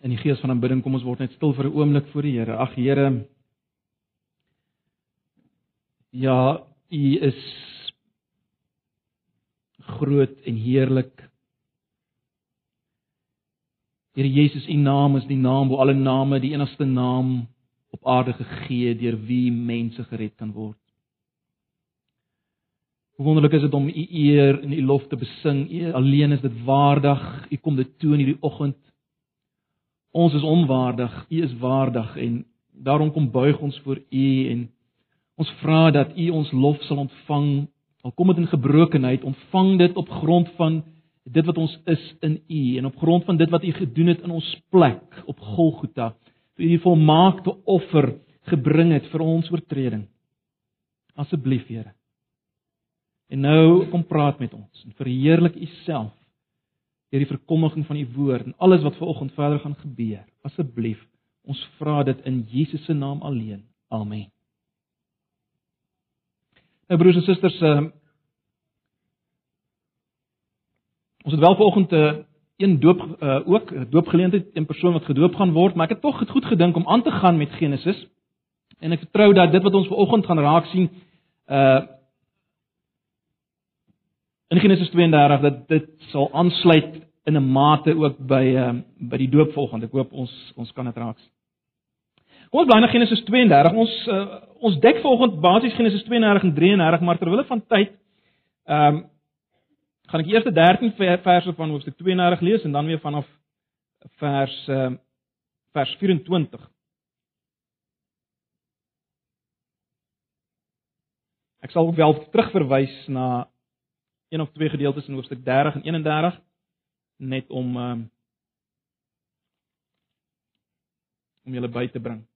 In die gees van aanbidding kom ons word net stil vir 'n oomblik voor die Here. Ag Here. Ja, U is groot en heerlik. Here Jesus, U naam is die naam bo alle name, die enigste naam op aarde gegee deur wie mense gered kan word. Hoe wonderlik is dit om U eer en U lof te besing. U alleen is dit waardig. U kom dit toe in hierdie oggend. Ons is onwaardig, U is waardig en daarom kom buig ons voor U en ons vra dat U ons lof sal ontvang. Al kom dit in gebrokenheid, ontvang dit op grond van dit wat ons is in U en op grond van dit wat U gedoen het in ons plek op Golgotha. Toe U die volmaakte offer gebring het vir ons oortreding. Asseblief, Here. En nou kom praat met ons en verheerlik U self deur die verkondiging van u woord en alles wat vanoggend verder gaan gebeur. Asseblief, ons vra dit in Jesus se naam alleen. Amen. Nou broers en susters, uh, ons het wel vanoggend 'n uh, eh, een doop uh, ook 'n doopgeleentheid, 'n persoon wat gedoop gaan word, maar ek het tog goed gedink om aan te gaan met Genesis. En ek vertrou dat dit wat ons vanoggend gaan raak sien, uh in Genesis 32 dat dit sal aansluit in 'n mate ook by uh, by die doop volgende. Ek hoop ons ons kan dit raaks. Kom ons bly na Genesis 32. Ons uh, ons dek volgende basies Genesis 32 en 33, maar terwyl van tyd ehm um, gaan ek eers die 13 verse van hoofstuk 32 lees en dan weer vanaf vers ehm uh, vers 24. Ek sal wel terugverwys na een of twee gedeeltes in hoofstuk 30 en 31 net om um, om julle by te bring.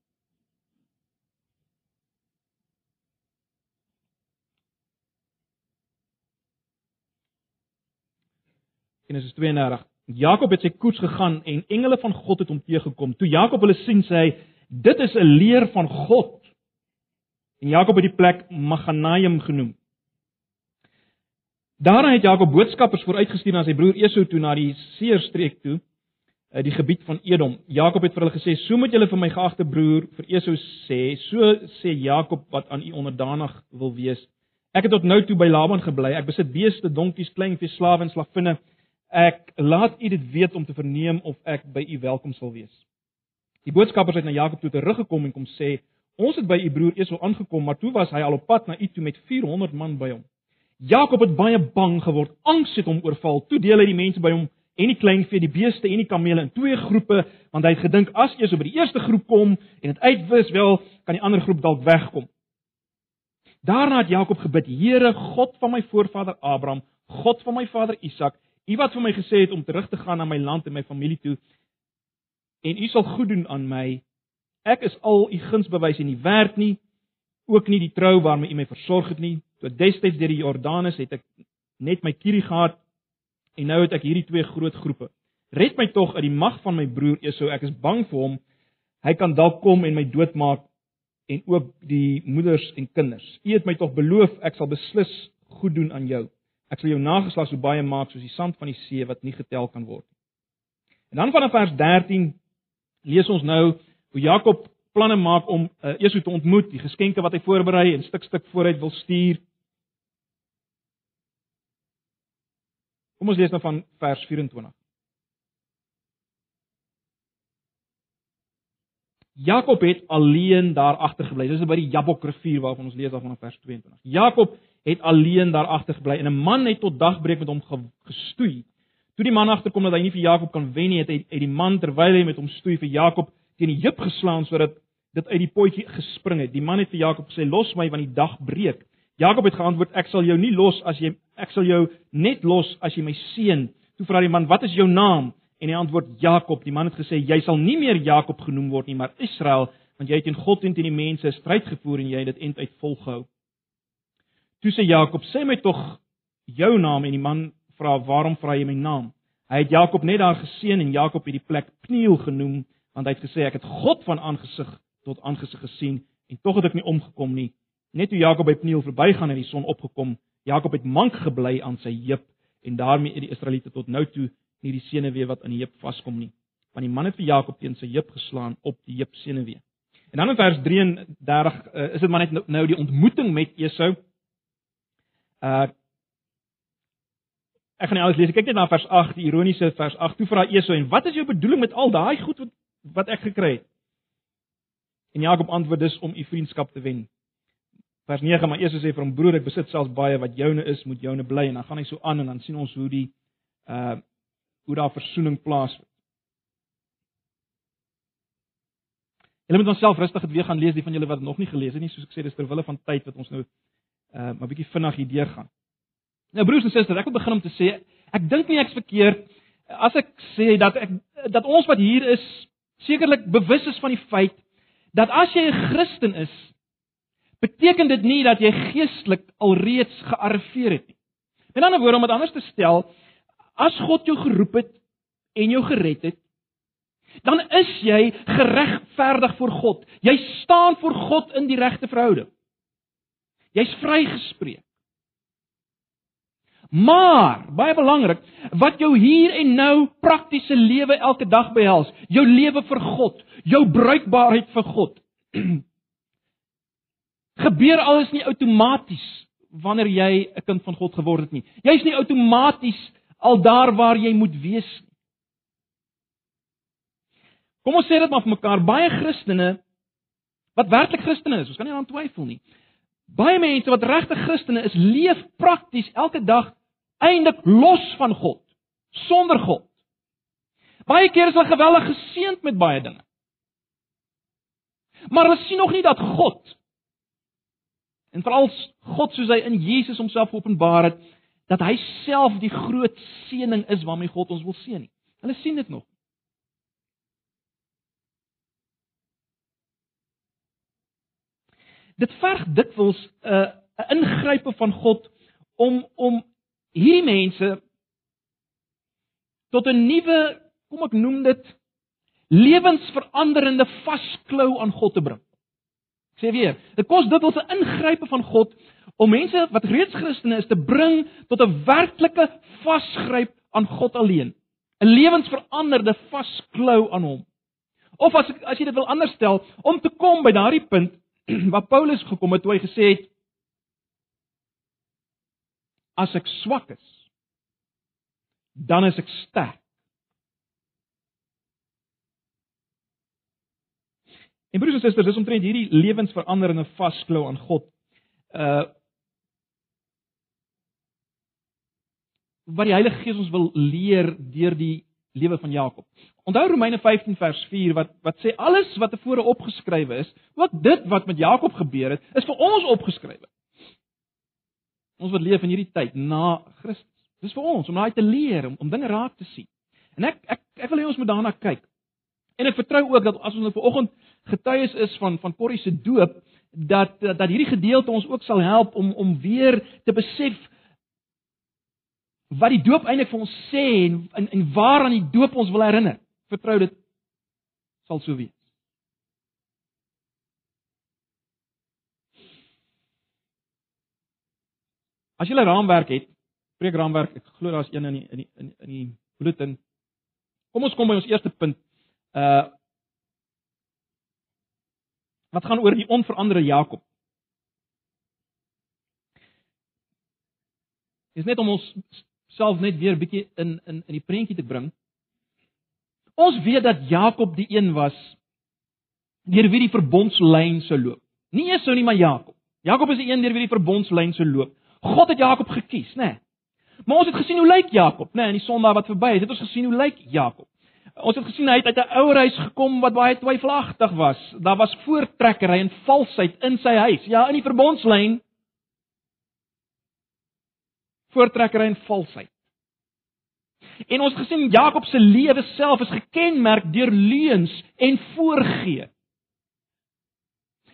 Genesis 32. Jakob het sy koets gegaan en engele van God het hom teëgekom. Toe Jakob hulle sien, sê hy: "Dit is 'n leer van God." En Jakob het die plek Maganaim genoem. Daarna het Jakob boodskappers vooruitgestuur na sy broer Esau toe na die Seerstreek toe, eh, die gebied van Edom. Jakob het vir hulle gesê: "So moet julle vir my geagte broer vir Esau sê, so sê Jakob wat aan u onderdanig wil wees. Ek het tot nou toe by Laban gebly. Ek besit beeste, donkies, kleinvee, slawe en slavinne. Ek laat u dit weet om te verneem of ek by u welkom sal wees." Die boodskappers het na Jakob toe teruggekom en kom sê: "Ons het by u broer Esau aangekom, maar toe was hy al op pad na u toe met 400 man by hom." Jakob het baie bang geword. Angs het hom oorval. Toe deel hy die mense by hom en die kleinvee, die beeste en die kamele in twee groepe, want hy het gedink as eers by die eerste groep kom en dit uitwis, wel kan die ander groep dalk wegkom. Daarna het Jakob gebid: Here, God van my voorvader Abraham, God van my vader Isak, U wat vir my gesê het om terug te gaan na my land en my familie toe, en U sal goed doen aan my. Ek is al U guns bewys en nie werd nie, ook nie die trou waarmee U my versorg het nie. Toe destyds deur die Jordanus het ek net my kierie gehad en nou het ek hierdie twee groot groepe. Red my tog uit die mag van my broer Esau. Ek is bang vir hom. Hy kan dalk kom en my doodmaak en ook die moeders en kinders. U het my tog beloof ek sal beslis goed doen aan jou. Ek sal jou nageslag so baie maak soos die sand van die see wat nie getel kan word nie. En dan vanaf vers 13 lees ons nou hoe Jakob planne maak om uh, Esau te ontmoet, die geskenke wat hy voorberei en stuk stuk vooruit wil stuur. Kom ons lees nou van vers 24. Jakob het alleen daar agtergebly. Dis by die Jabok rivier waarvan ons lees daarvan in vers 22. Jakob het alleen daar agtergebly en 'n man het tot dagbreek met hom gestoei. Toe die man agterkom dat hy nie vir Jakob kan wen nie, het hy uit die man terwyl hy met hom stoei vir Jakob teen die heup geslaan sodat dit uit die potjie gespring het. Die man het vir Jakob gesê: "Los my want die dag breek." Jakob het geantwoord: "Ek sal jou nie los as jy ek sal jou net los as jy my seën." Toe vra die man: "Wat is jou naam?" En hy antwoord: "Jakob." Die man het gesê: "Jy sal nie meer Jakob genoem word nie, maar Israel, want jy het teen God en teen die mense stryd gevoer en jy het dit end uit volgehou." Toe sê Jakob: "Sê my tog jou naam." En die man vra: "Waarom vra jy my naam?" Hy het Jakob net daar geseën en Jakob het die plek Pniel genoem, want hy het gesê: "Ek het God van aangesig tot aangesig gesien en tog het ek nie omgekom nie." Net toe Jakob by Pniel verbygaan en die son opgekom, Jakob het mank gebly aan sy heup en daarmee het die Israeliete tot nou toe nie die senuwee wat aan die heup vaskom nie. want die man het vir Jakob teen sy heup geslaan op die heup senuwee. En dan in vers 33 uh, is dit maar net nou, nou die ontmoeting met Esau. Uh Ek gaan nie alles lees. Kyk net na vers 8, die ironiese vers 8. Toe vra Esau en wat is jou bedoeling met al daai goed wat wat ek gekry het? En Jakob antwoord dis om u vriendskap te wen. Vers 9, maar Esau sê vir hom broer, ek besit selfs baie wat joune is, moet joune bly en dan gaan hy so aan en dan sien ons hoe die uh hoe daar versoening plaasvind. Julle moet onsself rustig weer gaan lees die van julle wat nog nie gelees het nie, soos ek sê dis ter wille van tyd wat ons nou uh maar bietjie vinnig hier deurgaan. Nou broers en susters, ek wil begin om te sê ek dink nie ek's verkeerd as ek sê dat ek dat ons wat hier is sekerlik bewus is van die feit dat as jy 'n Christen is, beteken dit nie dat jy geestelik alreeds gearriveer het nie. Met ander woorde om dit anders te stel, as God jou geroep het en jou gered het, dan is jy geregverdig voor God. Jy staan voor God in die regte verhouding. Jy's vrygespreek. Maar, baie belangrik, wat jou hier en nou praktiese lewe elke dag behels, jou lewe vir God, jou bruikbaarheid vir God. gebeur alles nie outomaties wanneer jy 'n kind van God geword het nie. Jy's nie outomaties al daar waar jy moet wees nie. Kom ons sê dit maar vir mekaar, baie Christene wat werklik Christene is, ons kan nie aan twyfel nie. Baie mense wat regtig Christene is, leef prakties elke dag eintlik los van God, sonder God. Baie keer is hulle geweldig geseënd met baie dinge. Maar hulle sien nog nie dat God en veral God soos hy in Jesus homself openbaar het, dat hy self die groot seëning is waarmee God ons wil seën. Hulle sien dit nog. Dit verg dikwels 'n uh, 'n ingrype van God om om hierdie mense tot 'n nuwe, kom ek noem dit, lewensveranderende vasklou aan God te bring. Ek sê weer, dit kos dikwels 'n ingrype van God om mense wat reeds Christene is te bring tot 'n werklike vasgryp aan God alleen. 'n Lewensveranderde vasklou aan hom. Of as as jy dit wil anders stel, om te kom by daardie punt waar Paulus gekom het toe hy gesê het as ek swak is, dan is ek sterk. En broers en susters, dis omtrent hierdie lewensveranderende vasklou aan God. Uh wat die Heilige Gees ons wil leer deur die lewe van Jakob. Onthou Romeine 15 vers 4 wat wat sê alles wat tevore opgeskrywe is, ook dit wat met Jakob gebeur het, is vir ons opgeskrywe. Ons wat leef in hierdie tyd na Christus. Dis vir ons om daai te leer, om, om dinge raak te sien. En ek ek ek wil hê ons moet daarna kyk. En ek vertrou ook dat as ons nou vanoggend getuies is van van Corrie se doop, dat dat hierdie gedeelte ons ook sal help om om weer te besef wat die doop eintlik vir ons sê en en, en waaraan die doop ons wil herinner. Vertrou dit sal so wees. As jy 'n raamwerk het, preekraamwerk, ek glo daar's een in die in die, in die bulletin. Kom ons kom by ons eerste punt. Uh wat gaan oor die onveranderde Jakob. Dis net om ons self net weer bietjie in in in die prentjie te bring. Ons weet dat Jakob die een was deur wie die verbondslyn sou loop. Nie Esau nie, maar Jakob. Jakob is die een deur wie die verbondslyn sou loop. God het Jakob gekies, né? Nee. Maar ons het gesien hoe lyk Jakob, né, nee, in die Sondag wat verby is. Het ons gesien hoe lyk Jakob? Ons het gesien hy het uit 'n ouer huis gekom wat baie twyfelagtig was. Daar was voortrekkery en valsheid in sy huis. Ja, in die verbondslyn. Voortrekkery en valsheid. En ons gesien Jakob se lewe self is gekenmerk deur leuns en voorgee.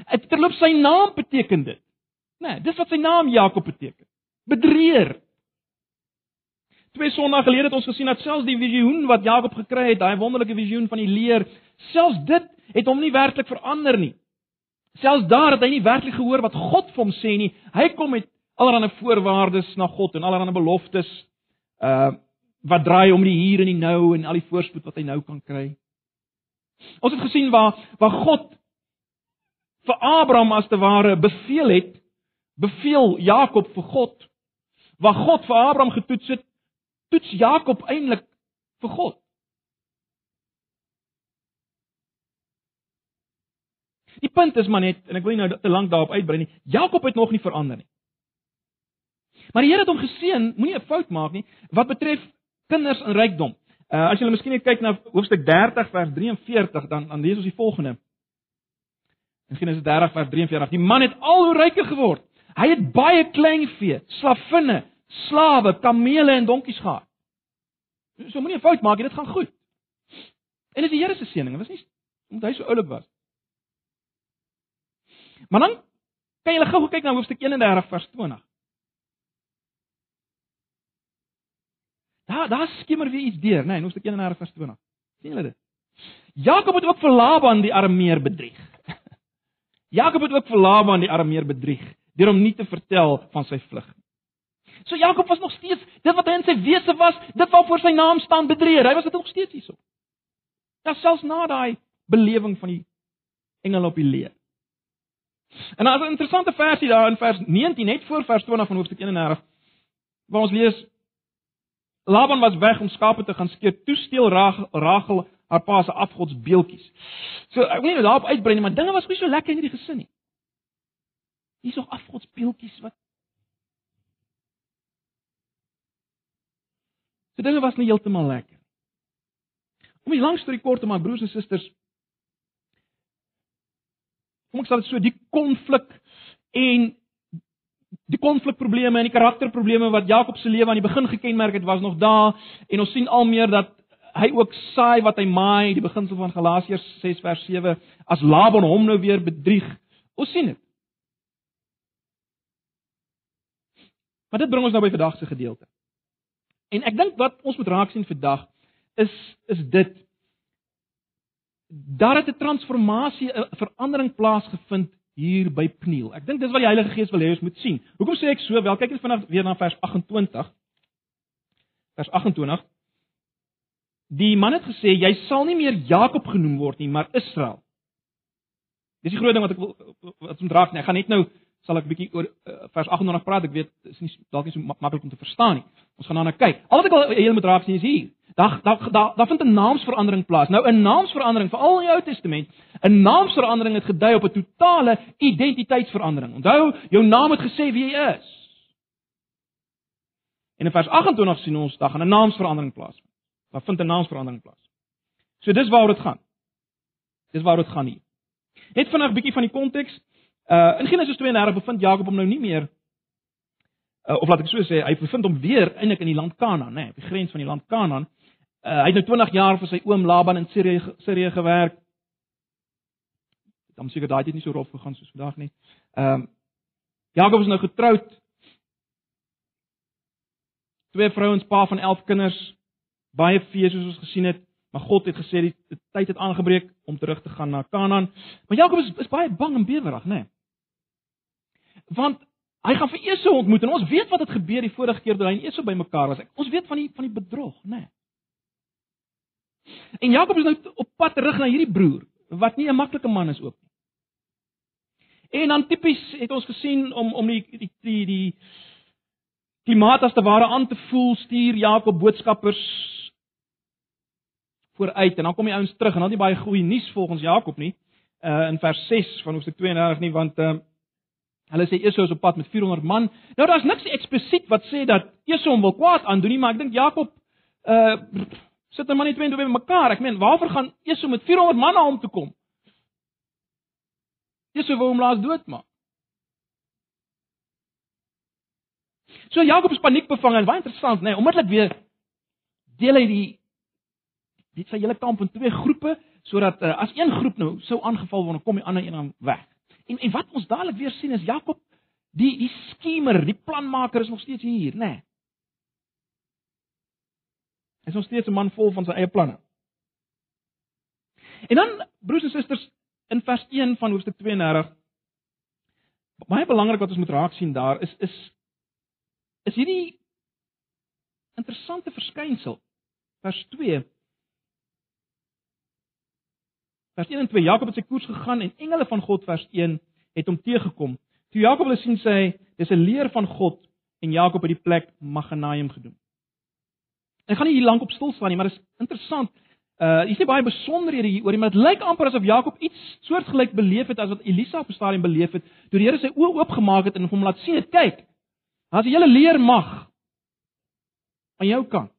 Dit terloop sy naam beteken dit. Nee, dis wat sy naam Jakob beteken. Bedrieër. Twee sonnae gelede het ons gesien dat selfs die visioen wat Jakob gekry het, daai wonderlike visioen van die leer, selfs dit het hom nie werklik verander nie. Selfs daar het hy nie werklik gehoor wat God vir hom sê nie. Hy kom met allerlei voorwaardes na God en allerlei beloftes uh wat draai om die hier en die nou en al die voorspoed wat hy nou kan kry. Ons het gesien waar waar God vir Abraham as te ware beveel het, beveel Jakob vir God. Waar God vir Abraham getoets het, toets Jakob eintlik vir God. Die punt is maar net en ek wil nie nou te lank daarop uitbrei nie. Jakob het nog nie verander nie. Maar die Here het hom geseën, moenie 'n fout maak nie, wat betref kinders en rykdom. Uh as jy miskien net kyk na hoofstuk 30 vers 43, dan dan lees ons die volgende. In Genesis 30 vers 43. Die man het al hoe ryker geword. Hy het baie kleinvee, slavinne, slawe, kamele en donkies gehad. So moenie 'n fout maak nie, dit gaan goed. En dit is die Here se seëning, dit was nie omdat hy so oulik was. Maar dan kan jy gou kyk na hoofstuk 31 vers 20. Daar daar skimmer weer iets deur, né, nee, in hoofstuk 31 vers 20. sien julle dit? Jakob het ook vir Laban die armeer bedrieg. Jakob het ook vir Laban die armeer bedrieg deur hom nie te vertel van sy vlug nie. So Jakob was nog steeds dit wat hy in sy wese was, dit wat voor sy naam staan bedreig. Hy was dit nog steeds hierso. Ja, selfs na daai belewing van die engel op die leer. En daar's 'n interessante versie daar in vers 19 net voor vers 20 van hoofstuk 31 waar ons lees Laban was weg om skape te gaan skeer. Toe steel Rachel haar pa se afgodsbeeldjies. So ek wil nie daarop uitbrei nie, maar dinge was nie so lekker in hierdie gesin nie. Hier's nog afgodsbeeldjies wat So dinge was nie heeltemal lekker. Om die lang storie kort te maak, broers en susters, kom ek sê dit so die konflik en die konflikprobleme en die karakterprobleme wat Jakob se lewe aan die begin gekenmerk het, was nog daar en ons sien al meer dat hy ook saai wat hy maai, die beginsel van Galasiërs 6 vers 7, as Laban hom nou weer bedrieg. Ons sien dit. Maar dit bring ons nou by vandag se gedeelte. En ek dink wat ons moet raak sien vandag is is dit daar het 'n transformasie, 'n verandering plaasgevind hier by Pniel. Ek dink dis wat die Heilige Gees wil hê ons moet sien. Hoekom sê ek so? Wel, kyk net vanaand weer na vers 28. Vers 28. Die man het gesê jy sal nie meer Jakob genoem word nie, maar Israel. Dis die groot ding wat ek wil wat moet raak nie. Ek gaan net nou sal ek bietjie oor uh, vers 28 praat. Ek weet is nie dalk nie so maklik om te verstaan nie. Ons gaan daarna kyk. Al wat ek wil julle moet raak sien is hier. Daar daar daar da vind 'n naamsverandering plaas. Nou 'n naamsverandering veral in die Ou Testament, 'n naamsverandering het gedui op 'n totale identiteitsverandering. Onthou, jou naam het gesê wie jy is. En in vers 28 sien ons daar gaan 'n naamsverandering plaas. Daar vind 'n naamsverandering plaas. So dis waaroor dit gaan. Dis waaroor dit gaan hier. Net vinnig 'n bietjie van die konteks. Uh in Genesis 32 bevind Jakob hom nou nie meer uh, of laat ek so sê, hy bevind hom weer eintlik in die land Kanaan, nê, nee, op die grens van die land Kanaan. Uh, hy het nou 20 jaar vir sy oom Laban in Sirië Sirië gewerk. Dan seker daai het nie so rof gegaan soos vandag nie. Ehm um, Jakob is nou getroud. Twee vrouens, pa van 11 kinders, baie vee soos ons gesien het. Maar God het gesê die, die tyd het aangebreek om terug te gaan na Kanaan. Maar Jakob is, is baie bang en bewerig, nê? Nee. Want hy gaan vir Esau ontmoet en ons weet wat het gebeur die vorige keer toe hy en Esau bymekaar was. Ons weet van die van die bedrog, né? Nee. En Jakob is nou op pad terug na hierdie broer wat nie 'n maklike man is ook nie. En dan tipies het ons gesien om om die die die die klimaat as te ware aan te voel, stuur Jakob boodskappers vooruit en dan kom die ouens terug en dan nie baie goeie nuus volgens Jakob nie. Uh in vers 6 van hoofstuk 32 nie want uh Hulle sê Esau is op pad met 400 man. Nou daar's niks eksplisiet wat sê dat Esau hom wil kwaad aandoen nie, maar ek dink Jakob uh sit hom net twee by mekaar. Ek meen, waarvoor gaan Esau met 400 man na hom toe kom? Esau wou hom laat doodmaak. So Jakob is paniekbevange en baie interessant, nê, nee, onmiddellik weer deel hy die dit sy hele kamp in twee groepe sodat uh, as een groep nou sou aangeval word, dan kom die ander een dan weg. En en wat ons dadelik weer sien is Jakob, die die skemer, die planmaker is nog steeds hier, nê? Nee. Hy is nog steeds 'n man vol van sy eie planne. En dan broers en susters in vers 1 van hoofstuk 32 baie belangrik wat ons moet raak sien daar is is is hierdie interessante verskynsel vers 2 Vers 1 en 2 Jakob het sy koers gegaan en engele van God vers 1 het hom teëgekom. Toe Jakob hulle sien sê hy, dis 'n leer van God en Jakob het die plek Maganaim genoem. Ek gaan nie hier lank op stil staan nie, maar dit is interessant. Uh jy sien baie besonderhede hier oor, maar dit lyk amper asof Jakob iets soortgelyk beleef het as wat Elisa op 'n stadium beleef het, toe die Here sy oë oopgemaak het en hom laat sien kyk. Daar's 'n hele leer mag aan jou kant.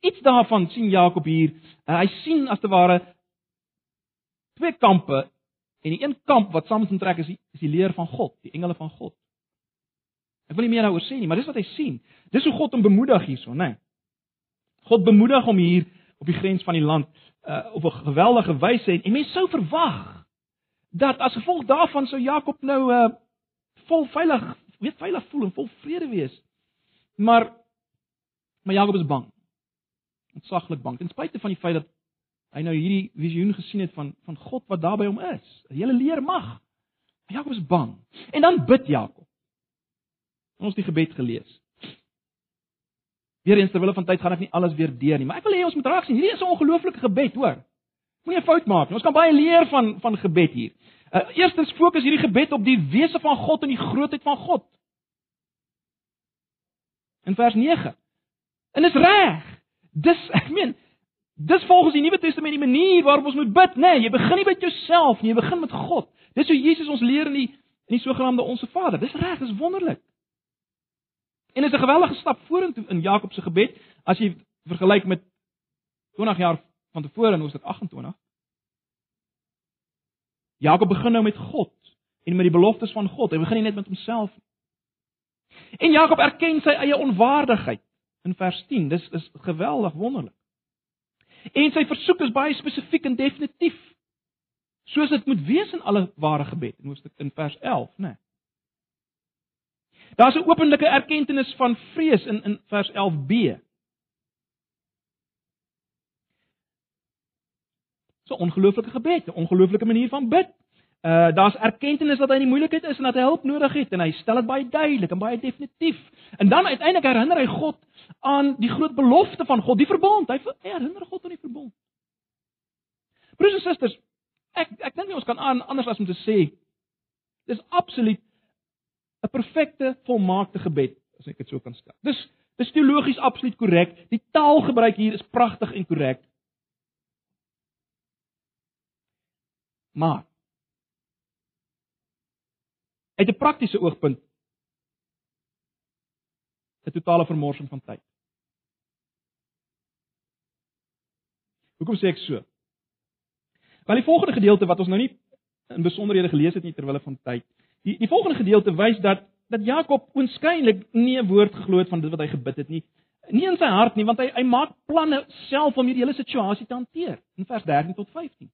Iets daarvan sien Jakob hier. Uh, hy sien as te ware twee kampe en die een kamp wat saam hom trek is die, is die leer van God, die engele van God. Ek wil nie meer daaroor sê nie, maar dis wat hy sien. Dis hoe God hom bemoedig hierso, né? Nee. God bemoedig hom hier op die grens van die land uh, op 'n geweldige wyse en, en mense sou verwag dat as gevolg daarvan sou Jakob nou uh vol veilig, weet veilig voel en vol vrede wees. Maar maar Jakob is bang. Ontsaglik bang ten spyte van die feit dat hy nou hierdie visioen gesien het van van God wat daar by hom is. Hele leer mag. Jakob is bang. En dan bid Jakob. Ons het die gebed gelees. Weereens terwyl van tyd gaan ek nie alles weer deur nie, maar ek wil hê ons moet raak sien. Hierdie is 'n ongelooflike gebed, hoor. Moenie 'n fout maak nie. Ons kan baie leer van van gebed hier. Uh, eerstens fokus hierdie gebed op die wese van God en die grootheid van God. In vers 9. En dis reg. Dis ek meen, dis volgens die Nuwe Testament die manier waarop ons moet bid, nê? Nee, jy begin nie met jouself nie, jy begin met God. Dis hoe Jesus ons leer in die in die sogenaamde Onse Vader. Dis reg, dis wonderlik. En dit is 'n geweldige stap vorentoe in Jakob se gebed as jy vergelyk met 20 jaar van tevore in Hoofstuk 28. Jakob begin nou met God en met die beloftes van God. Hy begin nie net met homself nie. En Jakob erken sy eie onwaardigheid in vers 10. Dis is geweldig wonderlik. En sy versoek is baie spesifiek en definitief. Soos dit moet wees in alle ware gebed in Hoofstuk in vers 11, né? Nee. Daar's 'n openlike erkenning van vrees in in vers 11b. So ongelooflike gebed, 'n ongelooflike manier van bid. Uh daar's erkenning dat hy in die moeilikheid is en dat hy hulp nodig het en hy stel dit baie duidelik en baie definitief. En dan uiteindelik herinner hy God aan die groot belofte van God, die verbond. Hy, hy herinner God aan die verbond. Broers en susters, ek ek dink nie ons kan aan anders as om te sê dis absoluut 'n perfekte, volmaakte gebed, as ek dit so kan stel. Dis dis teologies absoluut korrek. Die taalgebruik hier is pragtig en korrek. Maar uit 'n praktiese oogpunt 'n totale vermorsing van tyd. Hoekom sê ek so? Want die volgende gedeelte wat ons nou nie in besonderhede gelees het nie terwyl van tyd Die die volgende gedeelte wys dat dat Jakob oënskynlik nie 'n woord geglo het van dit wat hy gebid het nie. Nie in sy hart nie, want hy hy maak planne self om hierdie hele situasie te hanteer in vers 13 tot 15.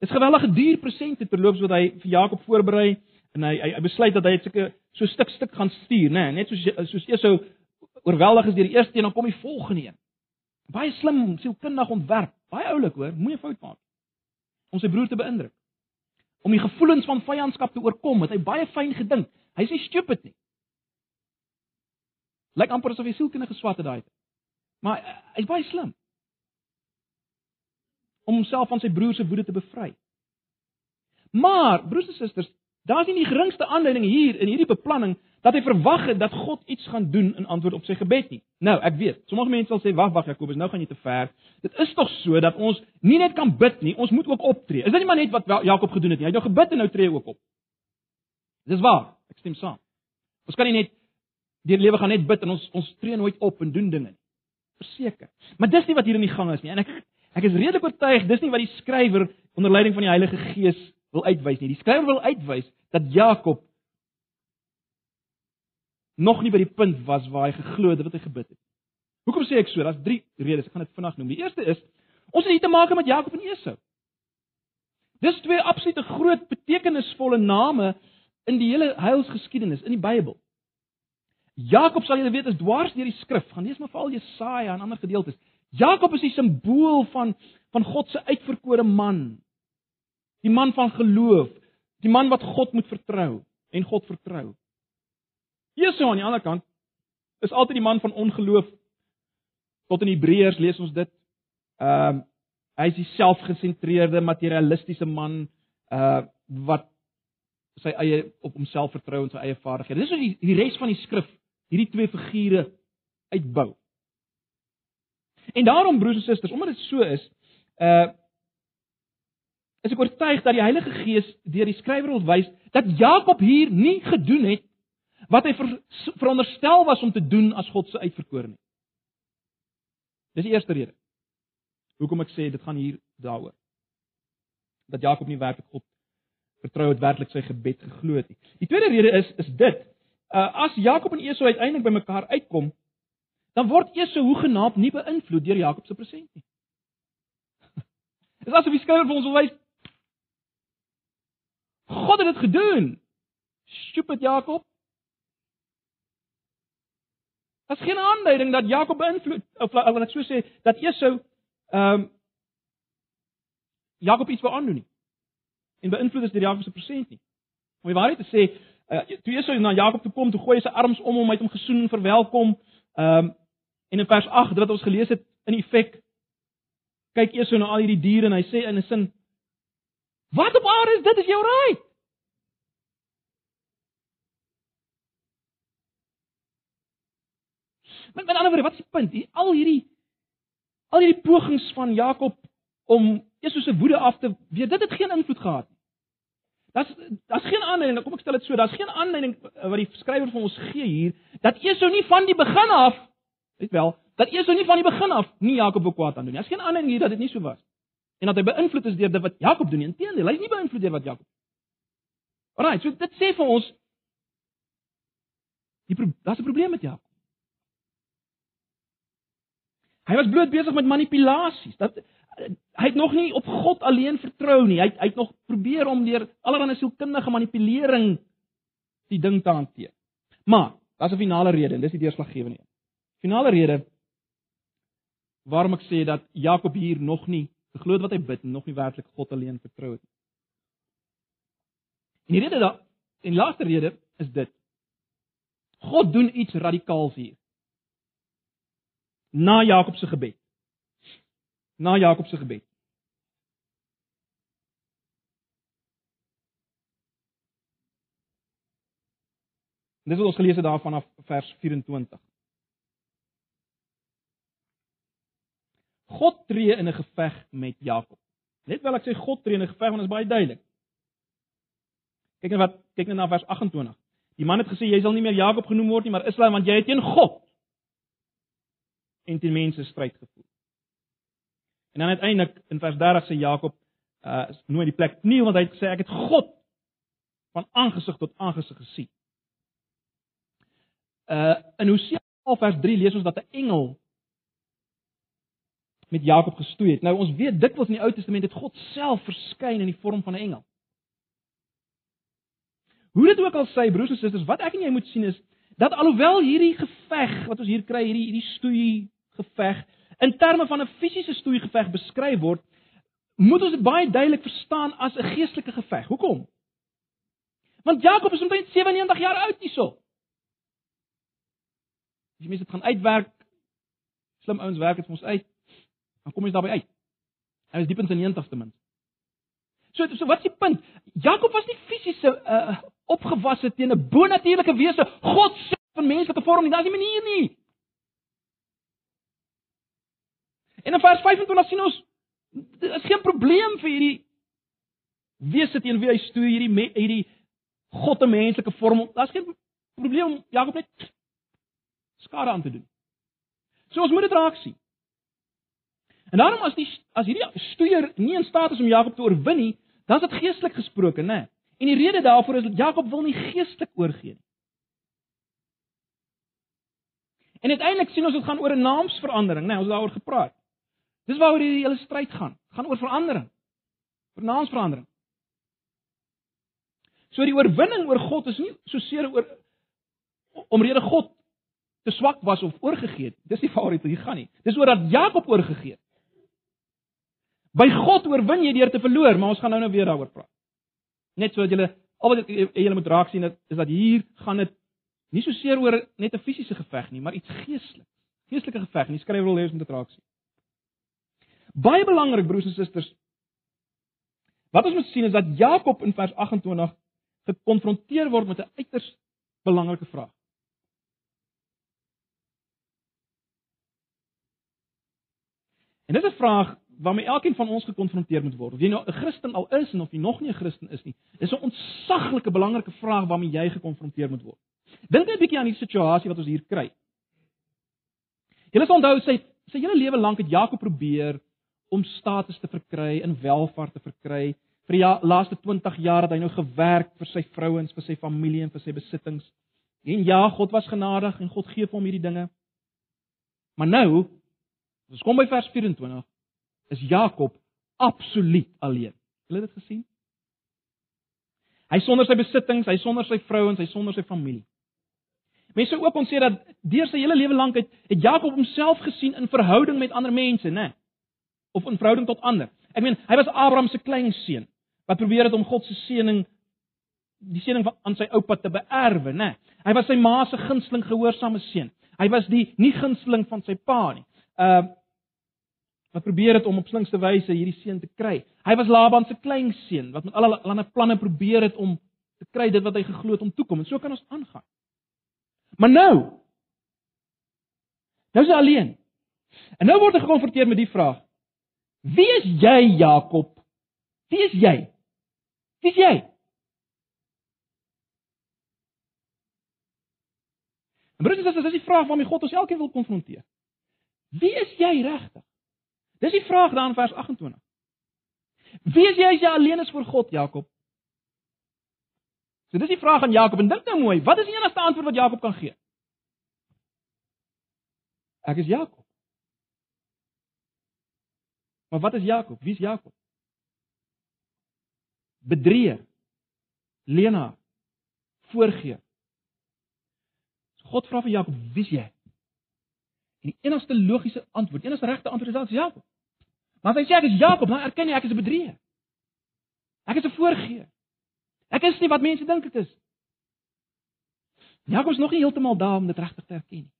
Dis geweldige duur presente terloops wat hy vir Jakob voorberei en hy hy, besluit dat hy dit seker so stuk stuk gaan stuur, nê, net soos soos eers sou oorweldig is deur die eerste een dan kom die volgende een. Baie slim, sielkundig ontwerp, baie oulik hoor, moenie fout maak. Om sy broer te beïndruk om die gevoelens van vyandskap te oorkom, het hy baie fyn gedink. Hy sê stupid nie. Lyk amper asof hy sielkundige swat het daai tyd. Maar uh, hy's baie slim. Om homself van sy broer se woede te bevry. Maar broers en susters, daar's nie die geringste aanleiding hier in hierdie beplanning dat hy verwag het dat God iets gaan doen in antwoord op sy gebed nie. Nou, ek weet, sommige mense sal sê wag, wag Jakobus, nou gaan jy te ver. Dit is tog so dat ons nie net kan bid nie, ons moet ook optree. Is dit nie maar net wat Jakob gedoen het nie? Hy het nou gebid en nou tree ook op. Dis waar, ek stem saam. Ons kan nie net deur lewe gaan net bid en ons ons tree nooit op en doen dinge nie. Verseker. Maar dis nie wat hier in die gang is nie. En ek ek is redelik oortuig dis nie wat die skrywer onder leiding van die Heilige Gees wil uitwys nie. Die skrywer wil uitwys dat Jakob nog nie by die punt was waar hy geglo het wat hy gebid het. Hoekom sê ek so? Daar's drie redes. Ek gaan dit vinnig noem. Die eerste is ons het hier te maak met Jakob en Esau. Dis twee absolute groot betekenisvolle name in die hele heilsgeskiedenis in die Bybel. Jakob sal julle weet is dwars deur die skrif. Gaan lees maar veral Jesaja en ander gedeeltes. Jakob is die simbool van van God se uitverkore man. Die man van geloof, die man wat God moet vertrou en God vertrou. Esau aan die ander kant is altyd die man van ongeloof. Tot in Hebreërs lees ons dit. Ehm uh, Hy is die selfgesentreerde, materialistiese man uh wat sy eie op homself vertrou en sy eie vaardighede. Dis hoe die, die res van die skrif hierdie twee figure uitbou. En daarom broers en susters, omdat dit so is, uh is ek oortuig dat die Heilige Gees deur die skrywer wil wys dat Jakob hier nie gedoen het wat hy ver, veronderstel was om te doen as God se uitverkorene. Dis die eerste rede. Hoekom ek sê dit gaan hier daaroor. Dat Jakob nie werklik God vertrou het werklik sy gebed geglo het nie. Die tweede rede is is dit. Uh, as Jakob en Esau uiteindelik by mekaar uitkom, dan word Esau hoegenaamd nie beïnvloed deur Jakob se present nie. Dis asof die skrywer vir ons wil wys God het dit gedoen. Stupid Jakob. Daar's geen aanduiding dat Jakob beïnvloed of wat ek so sê dat Esau ehm um, Jakob iets wou aandoen nie. En beïnvloed is deur Jakob se present nie. Om die waarheid te sê, uh, toe Esau na Jakob toe kom, toe gooi hy sy arms om hom, hy het hom gesoen en verwelkom. Ehm um, en in vers 8 wat ons gelees het in effek kyk Esau na al hierdie diere en hy sê in 'n sin Wat op aarde is dit? Is jy reg? Met met ander woorde, wat is die punt? Die, al hierdie al hierdie pogings van Jakob om Jesus se woede af te weer, dit het geen invloed gehad nie. Daar's daar's geen aanleiding, kom ek stel dit so, daar's geen aanleiding wat die skrywer vir ons gee hier dat Esau nie van die begin af, weet wel, dat Esau nie van die begin af nie Jakob wou kwaad aan doen nie. Daar's geen aanleiding hier dat dit nie so was en dat hy beïnvloed is deur dit wat Jakob doen. Inteendeel, hy is nie beïnvloed deur wat Jakob. Alraai, so dit sê vir ons die daar's 'n probleem met Jakob. Hy was bloot besig met manipulasies. Dat hy het nog nie op God alleen vertrou nie. Hy het, hy het nog probeer om deur allerlei sielkundige manipulering die ding te hanteer. Maar, daar's 'n finale rede en dis die deurslaggewende een. Finale rede waarom ek sê dat Jakob hier nog nie geglo het wat hy bid en nog nie werklik God alleen vertrou het nie. En die rede daar en die laaste rede is dit. God doen iets radikaals hier. Na Jakob se gebed. Na Jakob se gebed. Dis wat ons gelees het daarvan af vers 24. God tree in 'n geveg met Jakob. Net wel ek sê God tree in 'n geveg want dit is baie duidelik. Kyk net wat kyk net na vers 28. Die man het gesê jy sal nie meer Jakob genoem word nie, maar Israel want jy het teen God en teen mense stryd gevoer. En dan uiteindelik in vers 30 sê Jakob uh nooit die plek nie want hy het gesê ek het God van aangesig tot aangesig gesien. Uh in Hosea 11 vers 3 lees ons dat 'n engel met Jakob gestoei het. Nou ons weet dikwels in die Ou Testament het God self verskyn in die vorm van 'n engel. Hoe dit ook al sê broers en susters, wat ek en jy moet sien is dat alhoewel hierdie geveg wat ons hier kry, hierdie hierdie stoei geveg in terme van 'n fisiese stoei geveg beskryf word, moet ons dit baie duidelik verstaan as 'n geestelike geveg. Hoekom? Want Jakob is omtrent 97 jaar oud hierso. As jy mense dit gaan uitwerk, slim ouens werk dit vir ons uit dan kom jy daarby uit. Hy is diep in sy 90ste min. So so wat is die punt? Jakob was nie fisiese uh opgewasse teen 'n bonatuurlike wese. God sê van menslike vorm nie, daar's nie manier nie. En in vers 25 sien ons dit is geen probleem vir hierdie wese teen wie hy stoei hierdie hierdie God 'n menslike vorm. Daar's geen probleem om Jakob net skade aan te doen. So ons moet dit raak sien. En daarom as die as hierdie stoeier nie in staat is om Jakob te oorwin nie, dan is dit geestelik gesproke, né? En die rede daarvoor is dat Jakob wil nie geestelik oorgee nie. En uiteindelik sien ons dit gaan oor 'n naamsverandering, né? Ons het daaroor gepraat. Dis waaroor hierdie hele stryd gaan. Gaan oor verandering. Oor naamsverandering. So die oorwinning oor God is nie so seer oor omrede God te swak was of oorgegee het. Dis nie waaroor dit hier gaan nie. Dis oor dat Jakob oorgegee het. By God oorwin jy deur te verloor, maar ons gaan nou nou weer daaroor praat. Net sodat julle al wat julle moet raak sien is dat hier gaan dit nie so seer oor net 'n fisiese geveg nie, maar iets geestelik. Geestelike geveg. En die skrywer wil hê ons moet dit raak sien. Baie belangrik broers en susters. Wat ons moet sien is dat Jakob in vers 28 gekonfronteer word met 'n uiters belangrike vraag. En dit is 'n vraag waarmee elkeen van ons gekonfronteer moet word. Of jy nou 'n Christen al is en of jy nog nie 'n Christen is nie, dis 'n ontsaglike belangrike vraag waarmee jy gekonfronteer moet word. Dink net 'n bietjie aan die situasie wat ons hier kry. Julle sal onthou sy sy hele lewe lank het Jakob probeer om status te verkry en welvaart te verkry. Vir die ja, laaste 20 jaar het hy nou gewerk vir sy vrouens, vir sy familie en vir sy besittings. En ja, God was genadig en God gee vir hom hierdie dinge. Maar nou, ons kom by vers 24, is Jakob absoluut alleen. Het julle dit gesien? Hy sonder sy besittings, hy sonder sy vrouens, hy sonder sy familie. Mense ook kon sê dat deur sy hele lewe lank het, het Jakob homself gesien in verhouding met ander mense, né? Of in verhouding tot ander. Ek meen, hy was Abraham se kleinseun wat probeer het om God se seëning die seëning van aan sy oupa te beerwe, né? Hy was sy ma se gunsteling gehoorsame seun. Hy was die nie gunsteling van sy pa nie. Uh wat probeer het om op slinkste wyse hierdie seun te kry. Hy was Laban se kleinseun wat met allerlei planne probeer het om te kry dit wat hy geglo het om toe kom en so kan ons aangaan. Maar nou nou is hy alleen. En nou word hy gekonfronteer met die vraag: Wie is jy, Jakob? Wie is jy? Wie is jy? En broers en susters, dis die vraag waarmee God ons elkeen wil konfronteer. Wie is jy regtig? Dis die vraag daar in vers 28. Wie is jy as jy alleen is voor God, Jakob? So dis die vraag aan Jakob en dink nou mooi, wat is die enigste antwoord wat Jakob kan gee? Ek is Jakob. Maar wat is Jakob? Wie is Jakob? Bedrieger. Lena. Voorgee. So God vra vir Jakob, wie is jy? En die enigste logiese antwoord, enigste regte antwoord is dat Jakob. Maar as hy sê ek is Jakob, dan erken hy ek is 'n bedrieger. Ek is 'n voorgee. Ek is nie wat mense dink ek is. Jakob is nog nie heeltemal daar om dit regtig te erken nie.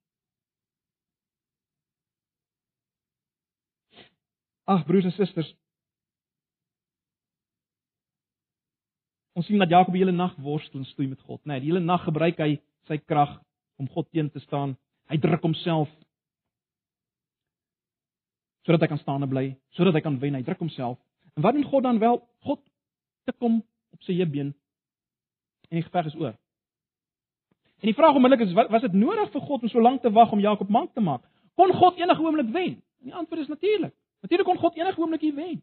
Ag broers en susters. Ons sien dat Jakob die hele nag worstel en stoei met God, né? Nee, die hele nag gebruik hy sy krag om God teen te staan. Hy druk homself sodat hy kan staan en bly, sodat hy kan wen. Hy druk homself. En wat doen God dan wel? God tik hom op sy heupbeen en die geveg is oor. En die vraag onmiddellik is was dit nodig vir God om so lank te wag om Jakob mank te maak? Kon God enige oomblik wen? En die antwoord is natuurlik. Natuurlik kon God enige oomblik hier wen.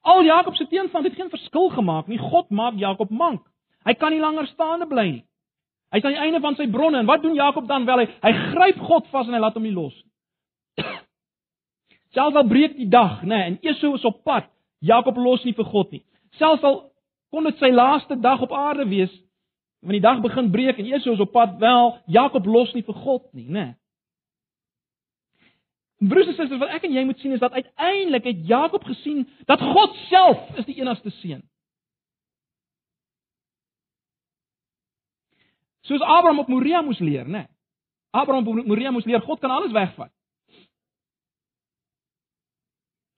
Al Jakob se teenstand het geen verskil gemaak nie. God maak Jakob mank. Hy kan nie langer staande bly nie. Hy is aan die einde van sy bronne en wat doen Jakob dan wel? Hy, hy gryp God vas en hy laat hom nie los nie. Selfs al breek die dag, nê, nee, en Esau is op pad, Jakob los nie vir God nie. Selfs al kon dit sy laaste dag op aarde wees, wanneer die dag begin breek en Esau is op pad, wel, Jakob los nie vir God nie, nê. Nee. Broers en susters, wat ek en jy moet sien is dat uiteindelik het Jakob gesien dat God self is die enigste seun. Soos Abraham op Moria moes leer, né? Nee. Abraham op Moria moes leer God kan alles wegvat.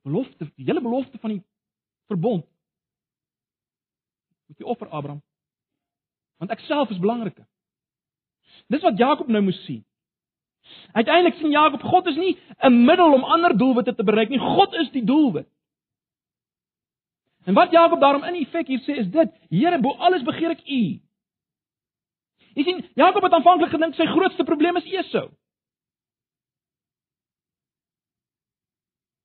Belofte, die hele belofte van die verbond. Moet jy offer Abraham? Want ek self is belangriker. Dis wat Jakob nou moes sien. Uiteindelik sien Jakob God is nie 'n middel om ander doelwitte te bereik nie. God is die doelwit. En wat Jakob daarom in effek hier sê is dit: Here, bo alles begeer ek U. Jy sien, Jakob het aanvanklik gedink sy grootste probleem is Esau.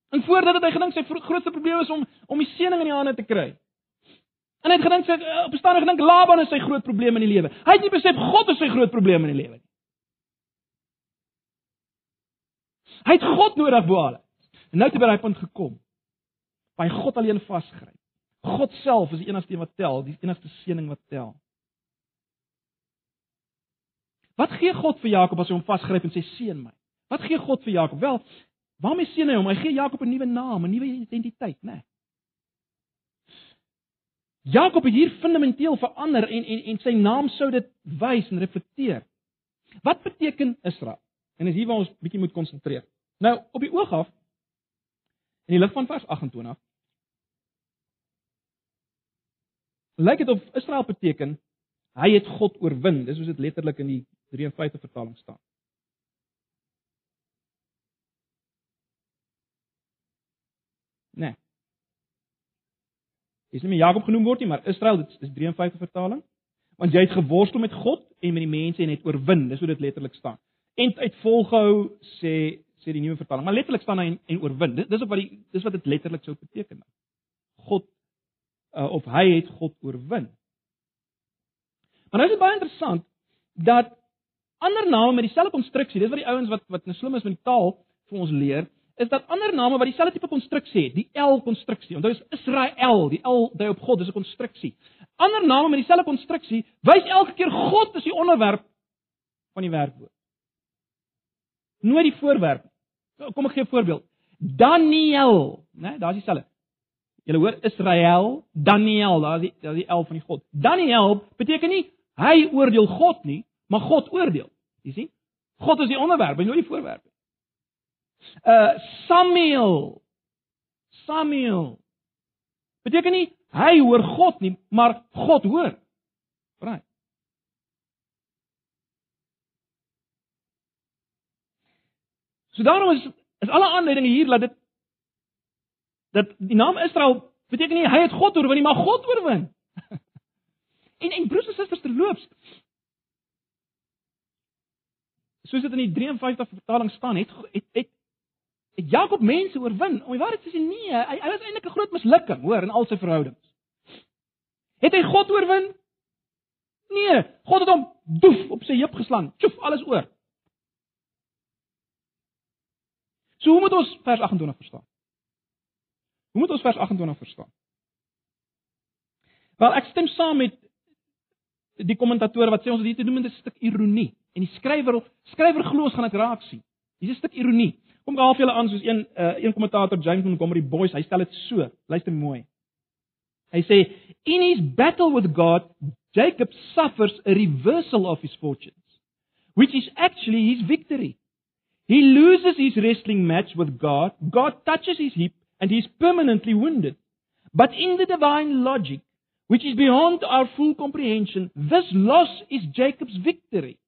En voordat het hy gedink sy grootste probleem is om om die seëning in die hande te kry. En hy het gedink sy eh, op bestaan gedink Laban is sy groot probleem in die lewe. Hy het nie besef God is sy groot probleem in die lewe nie. Hy het God nodig bo alles. En nou het hy by daai punt gekom. By God alleen vasgryp. God self is die enigste een wat tel, die enigste seëning wat tel. Wat gee God vir Jakob as hy hom vasgryp en sê seën my? Wat gee God vir Jakob? Wel, Waarmee seën hy hom? Hy gee Jakob 'n nuwe naam, 'n nuwe identiteit, né? Nee. Jakob het hier fundamenteel verander en en en sy naam sou dit wys en reflekteer. Wat beteken Israel? En dis hier waar ons bietjie moet konsentreer. Nou, op die oog af In die lig van vers 28 lyk dit of Israel beteken hy het God oorwin. Dis hoe dit letterlik in die 53 vertaling staan. Nee. Dis nie meer Jakob genoem word nie, maar Israel, dit is 53 vertaling. Want jy het geworstel met God en met die mense en het oorwin. Dis hoe dit letterlik staan. En uit volgehou sê sê die nuwe vertaling, maar letterlik staan hy en, en oorwin. Dis dis wat die dis wat dit letterlik sou beteken. God uh, of hy het God oorwin. Maar nou is dit baie interessant dat ander name met dieselfde konstruksie, dis wat die ouens wat wat nou slim is met taal vir ons leer, is dat ander name wat dieselfde tipe konstruksie het, die L konstruksie. Onthou is Israel, die L dui op God, dis 'n konstruksie. Ander name met dieselfde konstruksie wys elke keer God is die onderwerp van die werkwoord. Nooit die voorwerp. Kom ek gee 'n voorbeeld. Daniel, né? Daar's dieselfde. Jy hoor Israel, Daniel, daar's die daar's die L van die God. Daniel beteken nie hy oordeel God nie, maar God oordeel. Jy sien? God is die onderwerp, hy nooit die voorwerp. Uh Samuel. Samuel. Beteken nie hy hoor God nie, maar God hoor. Right. So daarom is is alle aanleidinge hier dat dit dat die naam Israel beteken nie hy het God oorwin nie, maar God oorwin. en en broers en susters terloops. Soos dit in die 53 vertaling staan, het het, het het Jakob mense oorwin. Om die waarheid te sê nee, hy hy was eintlik 'n groot mislukking, hoor, in al sy verhoudings. Het hy God oorwin? Nee, God het hom doef op sy heup geslaan. Tjoef, alles oor. So hoe moet ons vers 28 verstaan? Hoe moet ons vers 28 verstaan? Wel, ek stem saam met die kommentatore wat sê ons het hier te doen met 'n stuk ironie en die skrywer skrywer glo ons gaan dit raak sien. Hier's 'n stuk ironie. Kom ek half julle aan soos een uh, een kommentator James Montgomery Boyce, hy stel dit so. Luister mooi. Hy sê in his battle with God, Jacob suffers a reversal of his fortunes, which is actually his victory. He loses his wrestling match with God, God touches his hip and he is permanently wounded. But in the divine logic, which is beyond our full comprehension, this loss is Jacob's victory.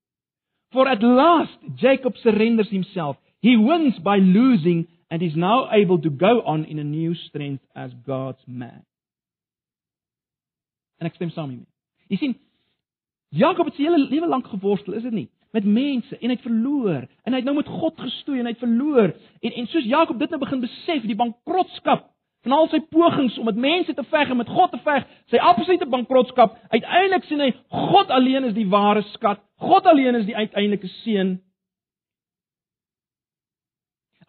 For at last Jacob surrenders himself. He wins by losing and is now able to go on in a new strength as God's man. En ek stem saam hiermee. Jy sien, Jakob het sy hele lewe lank geworstel, is dit nie? Met mense en hy het verloor en hy het nou met God gestoei en hy het verloor. En en soos Jakob dit nou begin besef, die bankrotskap van al sy pogings om met mense te veg en met God te veg, sy absolute bankrotskap, uiteindelik sien hy God alleen is die ware skat. God alleen is die uiteindelike seën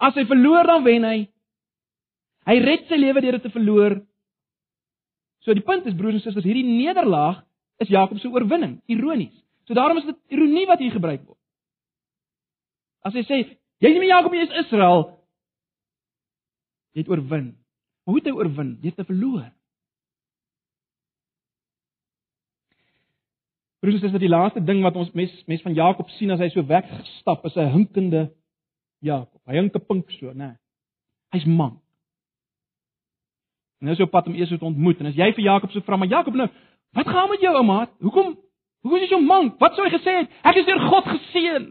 As hy verloor dan wen hy. Hy red sy lewe deur dit te verloor. So die punt is broers en susters, hierdie nederlaag is Jakob se oorwinning, ironies. So daarom is dit ironie wat hier gebruik word. As hy sê, jy is nie meer Jakob nie, jy is Israel. Jy het oorwin. Maar hoe het hy oorwin? Jy het verloor. Broers en susters, die laaste ding wat ons mes mes van Jakob sien as hy so weggestap is 'n hinkende Jakob. Hy hink 'n pink so, né? Hy's mank. En nou is op pad om Esau te ontmoet en as jy vir Jakob sou vra, maar Jakob nou, wat gaan met jou ouma? Hoekom hoekom is jy so mank? Wat sou hy gesê het? Ek is deur God geseën.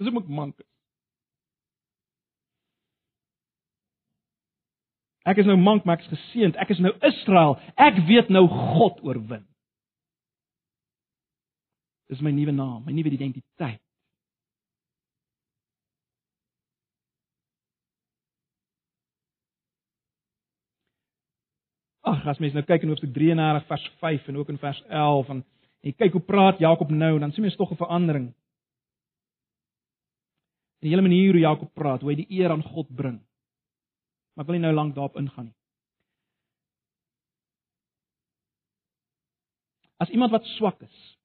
Dis ook mank. Ek is nou mank, maar ek is geseënd. Ek is nou Israel. Ek weet nou God oorwin. Dis my nuwe naam, my nuwe identiteit. Ag, as mens nou kyk in Hoofstuk 33 vers 5 en ook in vers 11 en jy kyk hoe praat Jakob nou, dan sien mens tog 'n verandering. Die hele manier hoe Jakob praat, hoe hy die eer aan God bring. Maar ek wil nie nou lank daarop ingaan nie. As iemand wat swak is,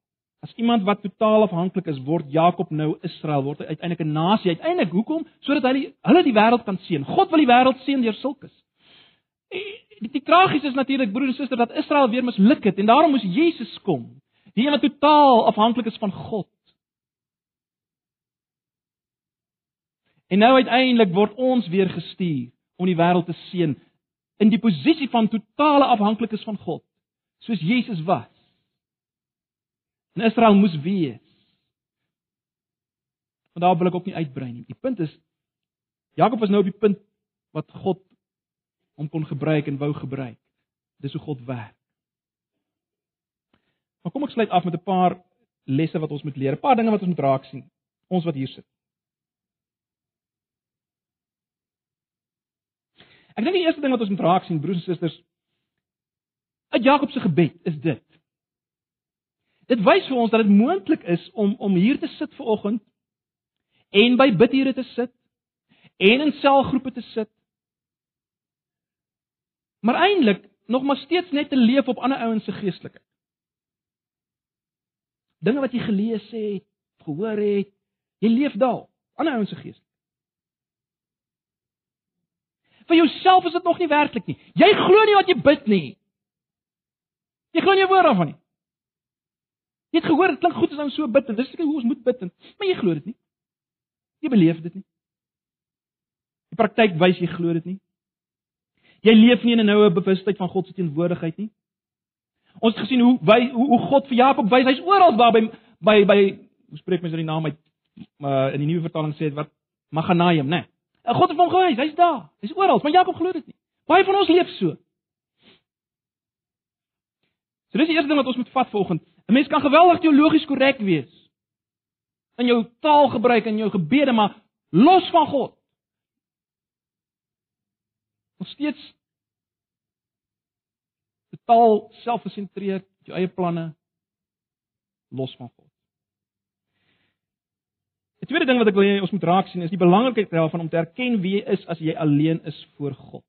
as iemand wat totaal afhanklik is, word Jakob nou Israel, word hy uiteindelik 'n nasie. Uiteindelik hoekom? Sodat hy hulle die wêreld kan seën. God wil die wêreld seën deur sulkes die, die tragies is natuurlik broer en suster dat Israel weer misluk het en daarom moes Jesus kom. Die een wat totaal afhanklik is van God. En nou uiteindelik word ons weer gestuur om die wêreld te seën in die posisie van totale afhanklikes van God, soos Jesus was. En Israel moes wees. Want daar wil ek ook nie uitbrei nie. Die punt is Jakob was nou op die punt wat God hom kon gebruik en wou gebruik. Dis hoe God werk. Maar kom ek sluit af met 'n paar lesse wat ons moet leer, 'n paar dinge wat ons moet raak sien, ons wat hier sit. Ek dink die eerste ding wat ons moet raak sien, broers en susters, uit Jakob se gebed is dit. Dit wys vir ons dat dit moontlik is om om hier te sit ver oggend en by bidure te sit en in selgroepe te sit. Maar eintlik nog maar steeds net te leef op ander ouens se geestelikheid. Dinge wat jy gelees het, gehoor het, jy leef daal, ander ouens se gees. Vir jouself is dit nog nie werklik nie. Jy glo nie wat jy bid nie. Jy glo nie woord daarvan nie. Jy het gehoor dit klink goed as ons so bid en dis seker hoe ons moet bid en maar jy glo dit nie. Jy beleef dit nie. Die praktyk wys jy glo dit nie. Jy leef nie in 'n noue bewustheid van God se teenwoordigheid nie. Ons het gesien hoe wy, hoe, hoe God vir Jakob wys, hy's oral daar by by by hoe spreek mens oor die naam uit uh, in die nuwe vertaling sê dit wat Maganaim, né? Nee. God het hom gewys, hy's daar. Hy's oral, maar Jakob glo dit nie. Baie van ons leef so. So dis die eerste ding wat ons moet vat vanoggend. 'n Mens kan geweldig teologies korrek wees in jou taalgebruik en jou gebede, maar los van God. Nog steeds totaal selfgesentreerd, jou eie planne los van God. Die tweede ding wat ek wil hê ons moet raak sien is die belangrikheid daarvan om te erken wie jy is as jy alleen is voor God.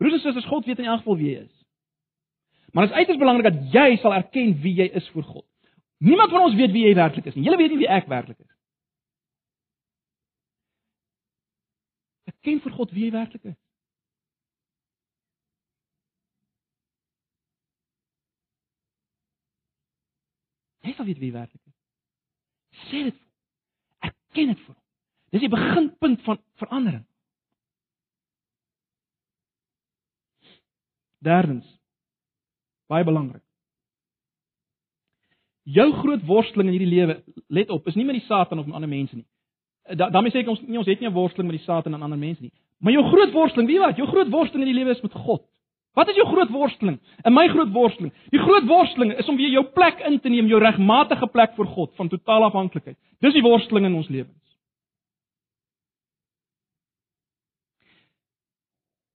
Broers en susters, God weet in elk geval wie jy is. Maar dit is uiters belangrik dat jy sal erken wie jy is voor God. Niemand van ons weet wie jy werklik is nie. Julle weet nie wie ek werklik is. Ken vir God wie jy werklik is. Jy sal weet wie werklik is. Sê dit. Erken dit vir hom. Dis die beginpunt van verandering. Derdens. Baie belangrik. Jou groot worsteling in hierdie lewe, let op, is nie met die Satan of met ander mense nie. Da, daarmee sê ek ons nie ons het nie 'n worsteling met die Satan en ander mense nie. Maar jou groot worsteling, wie wat? Jou groot worsteling in die lewe is met God. Wat is jou groot worsteling? En my groot worsteling. Die groot worsteling is om weer jou plek in te neem, jou regmatige plek voor God van totale afhanklikheid. Dis die worsteling in ons lewens.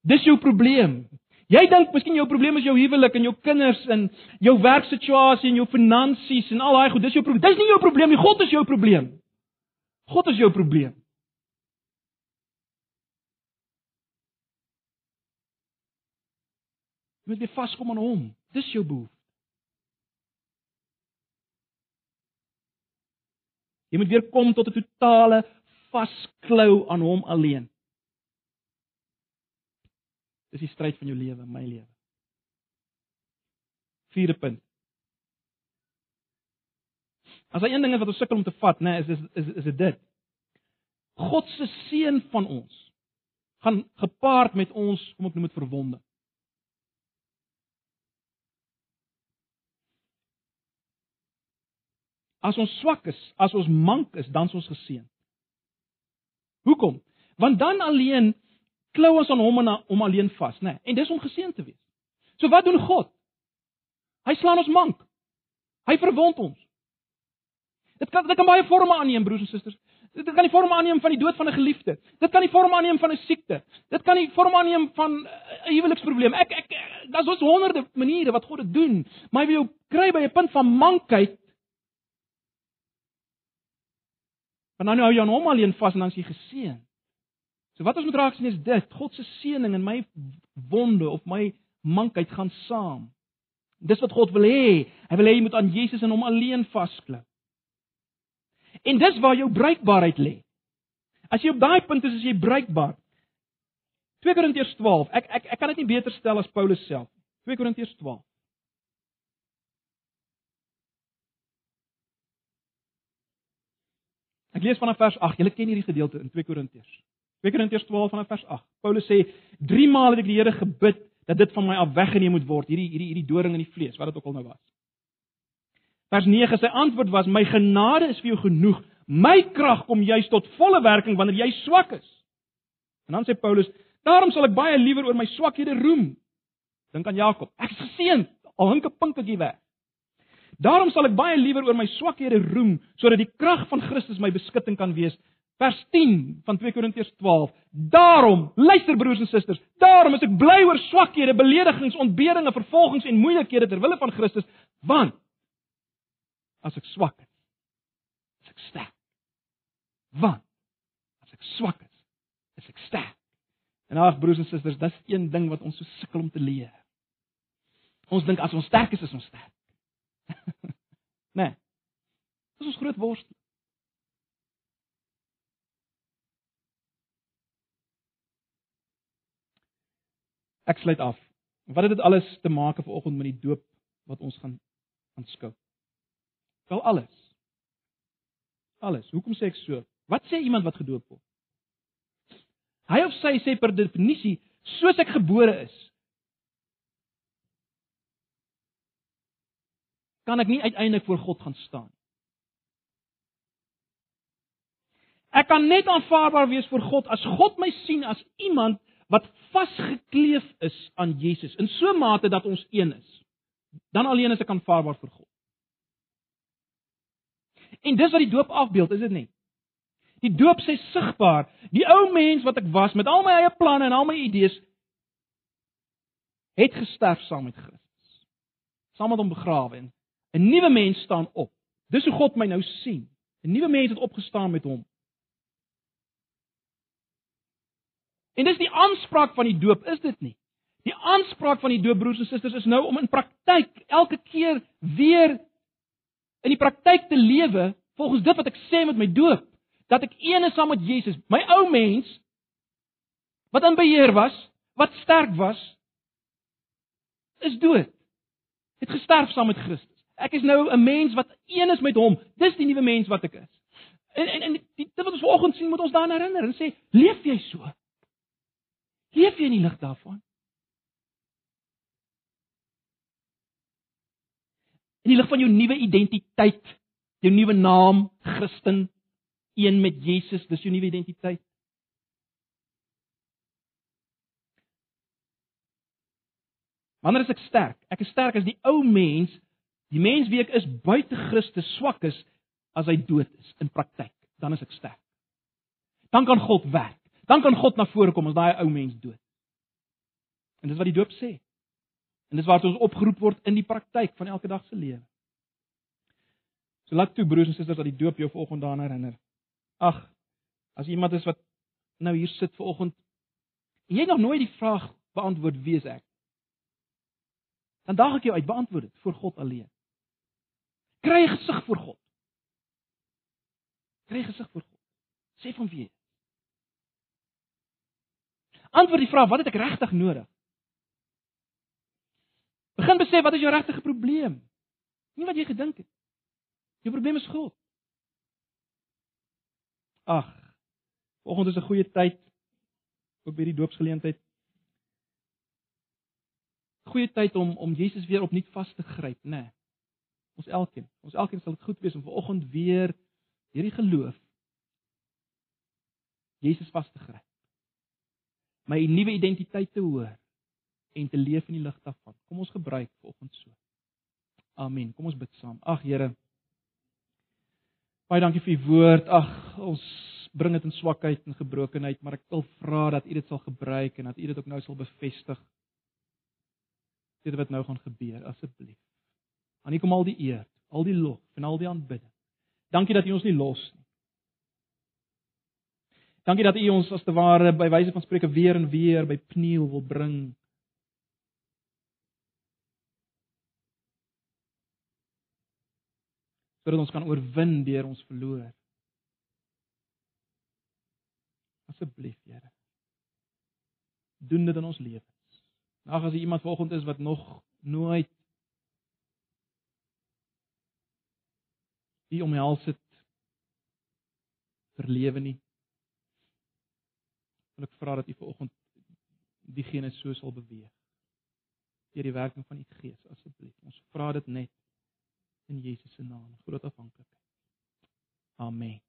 Dis jou probleem. Jy dink miskien jou probleem is jou huwelik en jou kinders en jou werksituasie en jou finansies en al daai goed. Dis jou probleem. Dis nie jou probleem nie. God is jou probleem. God is jou probleem. Jy moet weer vaskom aan hom. Dis jou behoefte. Jy moet weer kom tot 'n totale vasklou aan hom alleen. Dis die stryd van jou lewe, my lewe. Vierde punt. As daar een ding is wat ons sukkel om te vat, nê, nee, is is is dit dit. God se seën van ons gaan gepaard met ons, kom ek noem dit verwonding. As ons swak is, as ons mank is, dan is ons geseën. Hoekom? Want dan alleen klou ons aan hom en hom alleen vas, né? Nee, en dis om geseën te wees. So wat doen God? Hy slaan ons mank. Hy verwond ons. Dit kan dit kan baie forme aanneem, broers en susters. Dit kan die vorm aanneem van die dood van 'n geliefde. Dit kan die vorm aanneem van 'n siekte. Dit kan die vorm aanneem van 'n huweliksprobleem. Ek ek daar's ons honderde maniere wat God dit doen, maar hy wil jou kry by 'n punt van mankheid En dan hou jy aan hom alleen vas en dan is jy geseën. So wat ons moet raak sien is dit, God se seëning in my wonde of my mankheid gaan saam. Dis wat God wil hê. Hy wil hê jy moet aan Jesus en hom alleen vasklou. En dis waar jou bruikbaarheid lê. As jy op daai punt is, is jy bruikbaar. 2 Korintiërs 12. Ek ek ek kan dit nie beter stel as Paulus self. 2 Korintiërs 12. Ek lees vanaf vers 8. Julle ken hierdie gedeelte in 2 Korintiërs. 2 Korintiërs 12 vanaf vers 8. Paulus sê: "Drie maal het ek die Here gebid dat dit van my af weggeneem moet word, hierdie hierdie hierdie doring in die vlees, wat dit ook al nou was." Vers 9, sy antwoord was: "My genade is vir jou genoeg. My krag kom juis tot volle werking wanneer jy swak is." En dan sê Paulus: "Daarom sal ek baie liewer oor my swakhede roem." Dink aan Jakob. Ek is geseënd, al hink 'n pinkie weg. Daarom sal ek baie liewer oor my swakhede roem sodat die krag van Christus my beskutting kan wees. Vers 10 van 2 Korintiërs 12. Daarom, luister broers en susters, daarom is ek bly oor swakhede, beledigings, ontberinge, vervolgings en moeilikhede ter wille van Christus, want as ek swak is, is ek sterk. Want as ek swak is, is ek sterk. En ag broers en susters, dis een ding wat ons so sukkel om te leer. Ons dink as ons sterk is, is ons sterk. nee. Dis ons groot worstel. Ek sluit af. Wat het dit alles te maak vanoggend met die doop wat ons gaan aanskou? Wel alles. Alles. Hoekom sê ek so? Wat sê iemand wat gedoop word? Hy of sy sê per definisie, soos ek gebore is, kan ek nie uiteindelik voor God gaan staan. Ek kan net aanvaarbaar wees vir God as God my sien as iemand wat vasgekleef is aan Jesus in so 'n mate dat ons een is. Dan alleen is ek aanvaarbaar vir God. En dis wat die doop afbeeld, is dit nie? Die doop sê sigbaar, die ou mens wat ek was met al my eie planne en al my idees het gesterf saam met Christus. Saam met hom begrawe en 'n nuwe mens staan op. Dis hoe God my nou sien. 'n Nuwe mens het opgestaan met hom. En dis die aanspraak van die doop, is dit nie? Die aanspraak van die doop broers en susters is nou om in praktyk elke keer weer in die praktyk te lewe volgens dit wat ek sê met my doop, dat ek een is saam met Jesus, my ou mens wat in beheer was, wat sterk was, is dood. Het gesterf saam met Christus. Ek is nou 'n mens wat een is met hom. Dis die nuwe mens wat ek is. En en, en die, dit wat ons vanoggend sien moet ons daaraan herinner en sê, leef jy so? Leef jy in die lig daarvan? In die lig van jou nuwe identiteit, jou nuwe naam, Christen, een met Jesus, dis jou nuwe identiteit. Wanneer is ek sterk? Ek is sterk as die ou mens, die mens wie ek is buite Christus swak is as hy dood is in praktyk, dan is ek sterk. Dan kan God werk. Dan kan God na vore kom as daai ou mens dood. En dis wat die doop sê. En dis waar ons opgeroep word in die praktyk van elke dag se lewe. So laat toe broers en susters dat die doop jou vanoggend daaraan herinner. Ag, as iemand is wat nou hier sit vanoggend en jy nog nooit die vraag beantwoord wie is ek? Dan daag ek jou uit beantwoord dit voor God alleen. Kry gesig voor God. Kry gesig voor God. Sê van wie? Antwoord die vraag, wat het ek regtig nodig? Begin besef wat is jou regte probleem? Nie wat jy gedink het. Jou probleem is God. Ag. Vanoggend is 'n goeie tyd ook by die doopsgeleentheid. Goeie tyd om om Jesus weer opnuut vas te gryp, né? Nee. Ons elkeen. Ons elkeen sal dit goed wees om vanoggend weer hierdie geloof Jesus vas te gryp. My nuwe identiteit te hoor en te leef in die lig daarvan. Kom ons gebruik vanoggend so. Amen. Kom ons bid saam. Ag Here. Baie dankie vir u woord. Ag, ons bring dit in swakheid en gebrokenheid, maar ek wil vra dat u dit sal gebruik en dat u dit ook nou sal bevestig. Dit wat nou gaan gebeur, asseblief. Aan u kom al die eer, al die lof en al die aanbidding. Dankie dat u ons nie los nie. Dankie dat u ons as te ware by wyse van spreuke weer en weer by pniel wil bring sodat ons kan oorwin deur ons verloor. Asseblief, Here. Doen dit in ons lewens. Nou as iemand vanoggend is wat nog nooit U omhels het verlewe nie. Wil ek vra dat U vanoggend diegene so sal beweeg deur die werking van U Gees asseblief. Ons vra dit net in Jesus se naam. Groot afhanklikheid. Amen.